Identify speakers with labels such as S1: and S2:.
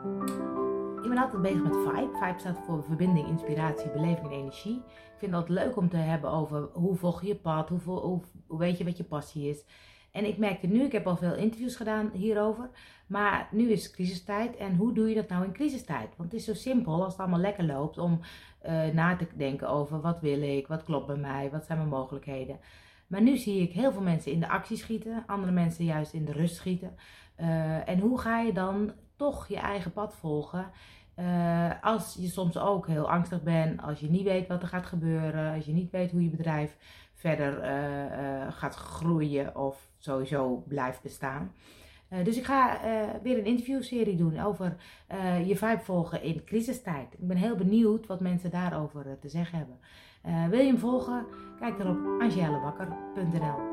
S1: Ik ben altijd bezig met Vibe. Vibe staat voor verbinding, inspiratie, beleving en energie. Ik vind het leuk om te hebben over hoe volg je je pad, hoeveel, hoe, hoe weet je wat je passie is. En ik merkte nu, ik heb al veel interviews gedaan hierover, maar nu is crisistijd. En hoe doe je dat nou in crisistijd? Want het is zo simpel als het allemaal lekker loopt om uh, na te denken over wat wil ik, wat klopt bij mij, wat zijn mijn mogelijkheden. Maar nu zie ik heel veel mensen in de actie schieten, andere mensen juist in de rust schieten. Uh, en hoe ga je dan toch je eigen pad volgen? Uh, als je soms ook heel angstig bent, als je niet weet wat er gaat gebeuren, als je niet weet hoe je bedrijf verder uh, gaat groeien of sowieso blijft bestaan. dus ik ga weer een interviewserie doen over je vibe volgen in crisistijd. Ik ben heel benieuwd wat mensen daarover te zeggen hebben. wil je hem volgen? Kijk dan op angelabakker.nl